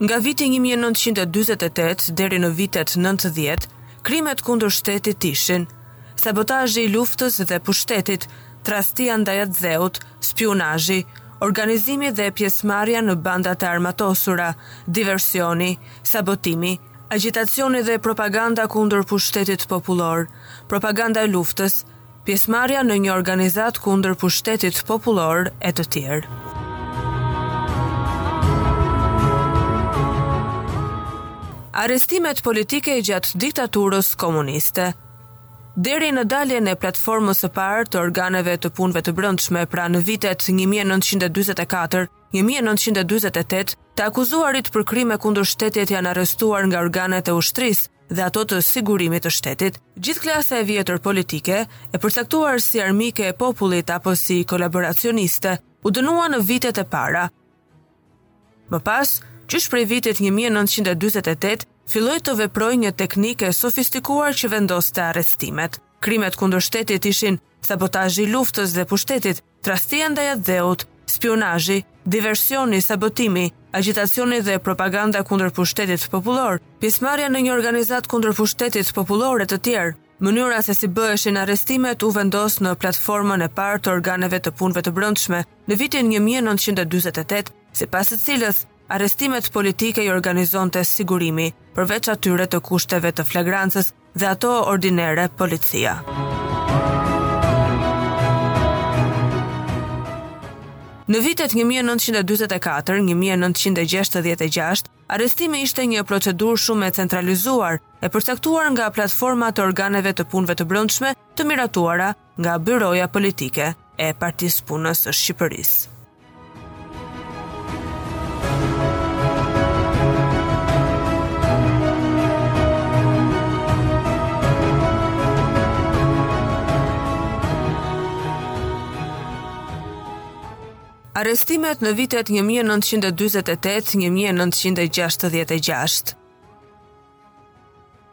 Nga viti një mijë e nëntëqind e dyzet e tetë deri në vitet nëntëdhjetë, krimet kundër shtetit ishin sabotazhi i luftës dhe pushtetit, tradhtia ndaj atdheut, spiunazhi, organizimi dhe pjesëmarrja në banda të armatosura, diversioni, sabotimi, agjitacioni dhe propaganda kundër pushtetit popullor, propaganda e luftës, Pjesëmarrja në një organizatë kundër pushtetit popullor e të tjerë. Arrestimet politike gjatë diktaturës komuniste. Deri në daljen e platformës së parë të organeve të punëve të brendshme pra në vitet 1944-1948, të akuzuarit për krime kundër shtetit janë arrestuar nga organet e ushtrisë, dhe ato të sigurimit të shtetit. Gjithë klasa e vjetër politike, e përcaktuar si armike e popullit apo si kolaboracioniste, u dënua në vitet e para. Më pas, qysh prej vitit 1948, filloi të veprojë një teknikë e sofistikuar që vendoste arrestimet. Krimet kundër shtetit ishin sabotazhi i luftës dhe pushtetit, tradhtia ndaj atdheut, spiunazhi, diversioni, sabotimi, agjitacioni dhe propaganda kundër pushtetit popullor, pjesëmarrja në një organizatë kundër pushtetit popullor e të tjerë. Mënyra se si bëheshin arrestimet u vendos në platformën e parë të organeve të punëve të brendshme në vitin 1948, sipas së cilës arrestimet politike i organizonte sigurimi, përveç atyre të kushteve të flagrancës, dhe ato ordinere policia. Në vitet 1944-1966, arrestimi ishte një procedurë shumë e centralizuar, e përcaktuar nga platformat e organeve të punëve të brendshme të miratuara nga Byroja Politike e Partisë së Punës së Shqipërisë. Arrestimet në vitet 1948-1966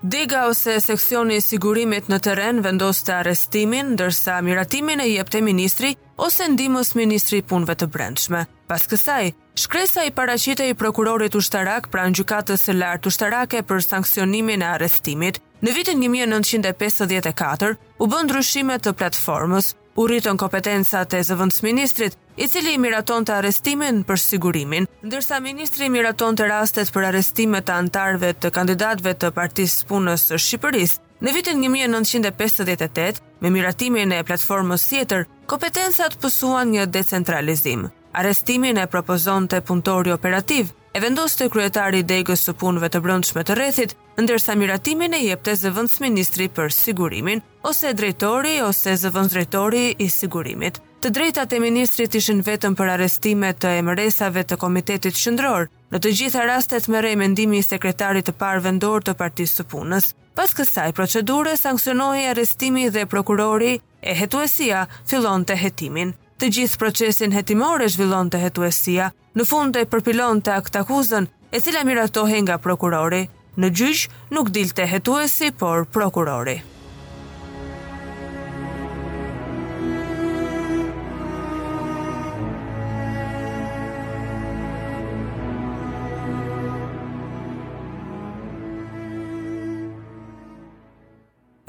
Dega ose seksioni i sigurimit në terren vendoste arrestimin, ndërsa miratimin e jepte ministri ose ndihmës ministri i punëve të brendshme. Pas kësaj, shkresa i paraqitej prokurorit ushtarak pranë gjykatës së lartë ushtarake për sanksionimin e arrestimit. Në vitin 1954 u bënë ndryshime të platformës, u rritën kompetencat e zëvendësministrit, i cili miratonte arrestimin për sigurimin, ndërsa ministri miratonte rastet për arrestime të anëtarëve e kandidatëve të Partisë së Punës së Shqipërisë. Në vitin 1958, me miratimin e platformës tjetër, kompetencat pësuan një decentralizim. Arrestimin e propozonte punëtori operativ, e vendoste kryetari i degës së punëve të brendshme të rrethit, ndërsa miratimin e jepte zëvendësministri për sigurimin. ose drejtori ose zëvendësdrejtori i sigurimit. Të drejtat e ministrit ishin vetëm për arrestime të emërtesave të Komitetit Qendror. Në të gjitha rastet merrej mendimi i sekretarit të parë vendor të Partisë së Punës. Pas kësaj procedure sanksionohej arrestimi te prokurori e hetuesia fillonte hetimin. Të gjithë procesin hetimor e zhvillonte hetuesia, Në fund e përpilonte aktakuzën, e cila miratohej nga prokurori. Në gjyq nuk dilte hetuesi, por prokurori.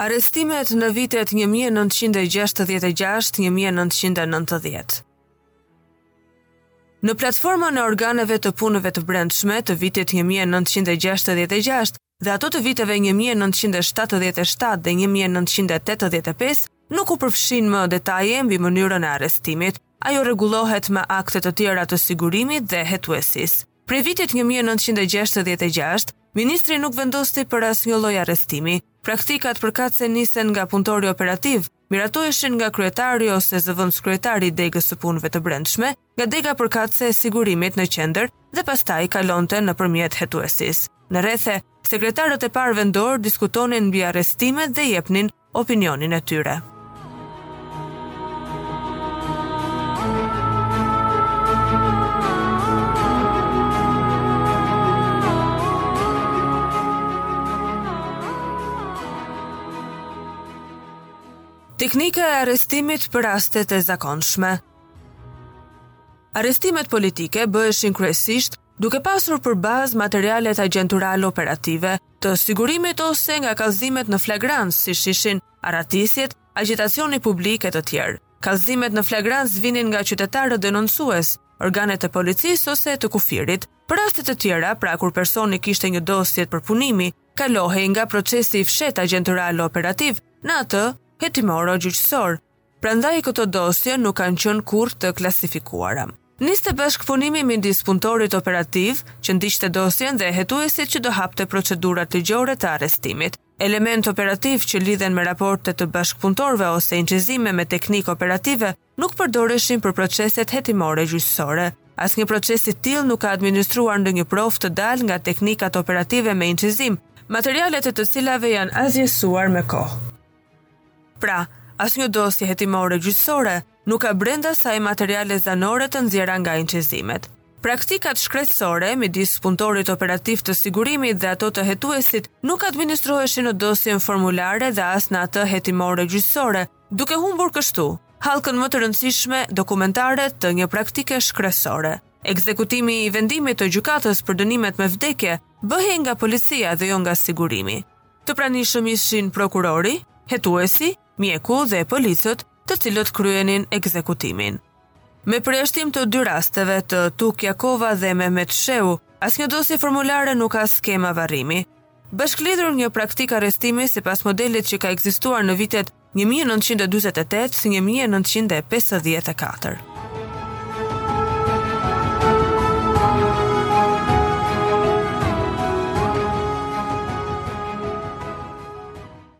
Arrestimet në vitet 1966-1990 Në platformën e organeve të punëve të brendshme të vitit 1966 dhe ato të viteve 1977 dhe 1985 nuk u përfshinë më detaje mbi mënyrën e arrestimit. Ajo rregullohej me akte të tjera të sigurimit dhe hetuesisë. Prej vitit 1966, ministri nuk vendoste për asnjë lloj arrestimi. Praktikat përkatëse niseshin nga punëtori operativ, miratoheshin nga kryetari ose zëvendëskryetari i degës së punëve të brendshme, nga dega përkatëse e sigurimit në qendër dhe pastaj kalonte nëpërmjet hetuesisë. Në rrethe, sekretarët e parë vendorë diskutonin mbi arrestimet dhe jepnin opinionin e tyre. Teknika e arrestimit për rastet e zakonshme. Arrestimet politike bëheshin kryesisht duke pasur për bazë materialet agjenturale operative të sigurimit ose nga kallëzimet në flagrancë siç ishin arratisjet, agjitacioni publik e të tjerë. Kallëzimet në flagrancë vinin nga qytetarët denoncues, organet e policisë ose të kufirit. Për raste të tjera, pra kur personi kishte një dosje përpunimi, kalohej nga procesi i fshehtë agjentural-operativ në atë hetimoro-gjyqësor, prandaj këto dosje nuk kanë qenë kurrë të klasifikuara. Niste bashkëpunimi midis punëtorit operativ, që ndiqte dosjen dhe hetuesit që do hapte procedurat ligjore të arrestimit. Elementë operativë që lidhen me raporte të bashkëpunëtorëve ose incizime me teknikë operative nuk përdoreshin për proceset hetimore gjyqësore. Asnjë proces i tillë nuk ka administruar ndonjë provë të dalë nga teknikat operative me incizim, materialet e të cilave janë asgjësuar me kohë. Pra, asnjë dosje hetimore gjyqësore nuk ka brenda saj materiale zanore të nxjerra nga incizimet. Praktikat shkresore midis punëtorit operativ të sigurimit dhe ato të hetuesit nuk administroheshin në dosjen formulare dhe as në atë hetimore gjyqësore, duke humbur kështu hallkën më të rëndësishme dokumentare të një praktike shkresore. Ekzekutimi i vendimit të gjykatës për dënimet me vdekje bëhej nga policia dhe jo nga sigurimi. Të pranishëm ishin prokurori, hetuesi, mjeku dhe policët, të cilët kryenin ekzekutimin. Me përjashtim të dy rasteve të Tuk Jakova dhe Mehmet Shehu, asnjë dosje formulare nuk ka skema varrimi. Bashkëlidhur një praktikë arrestimi sipas modelit që ka ekzistuar në vitet një mijë e nëntëqind e dyzet e tetë, një mijë e nëntëqind e pesëdhjetë e katër.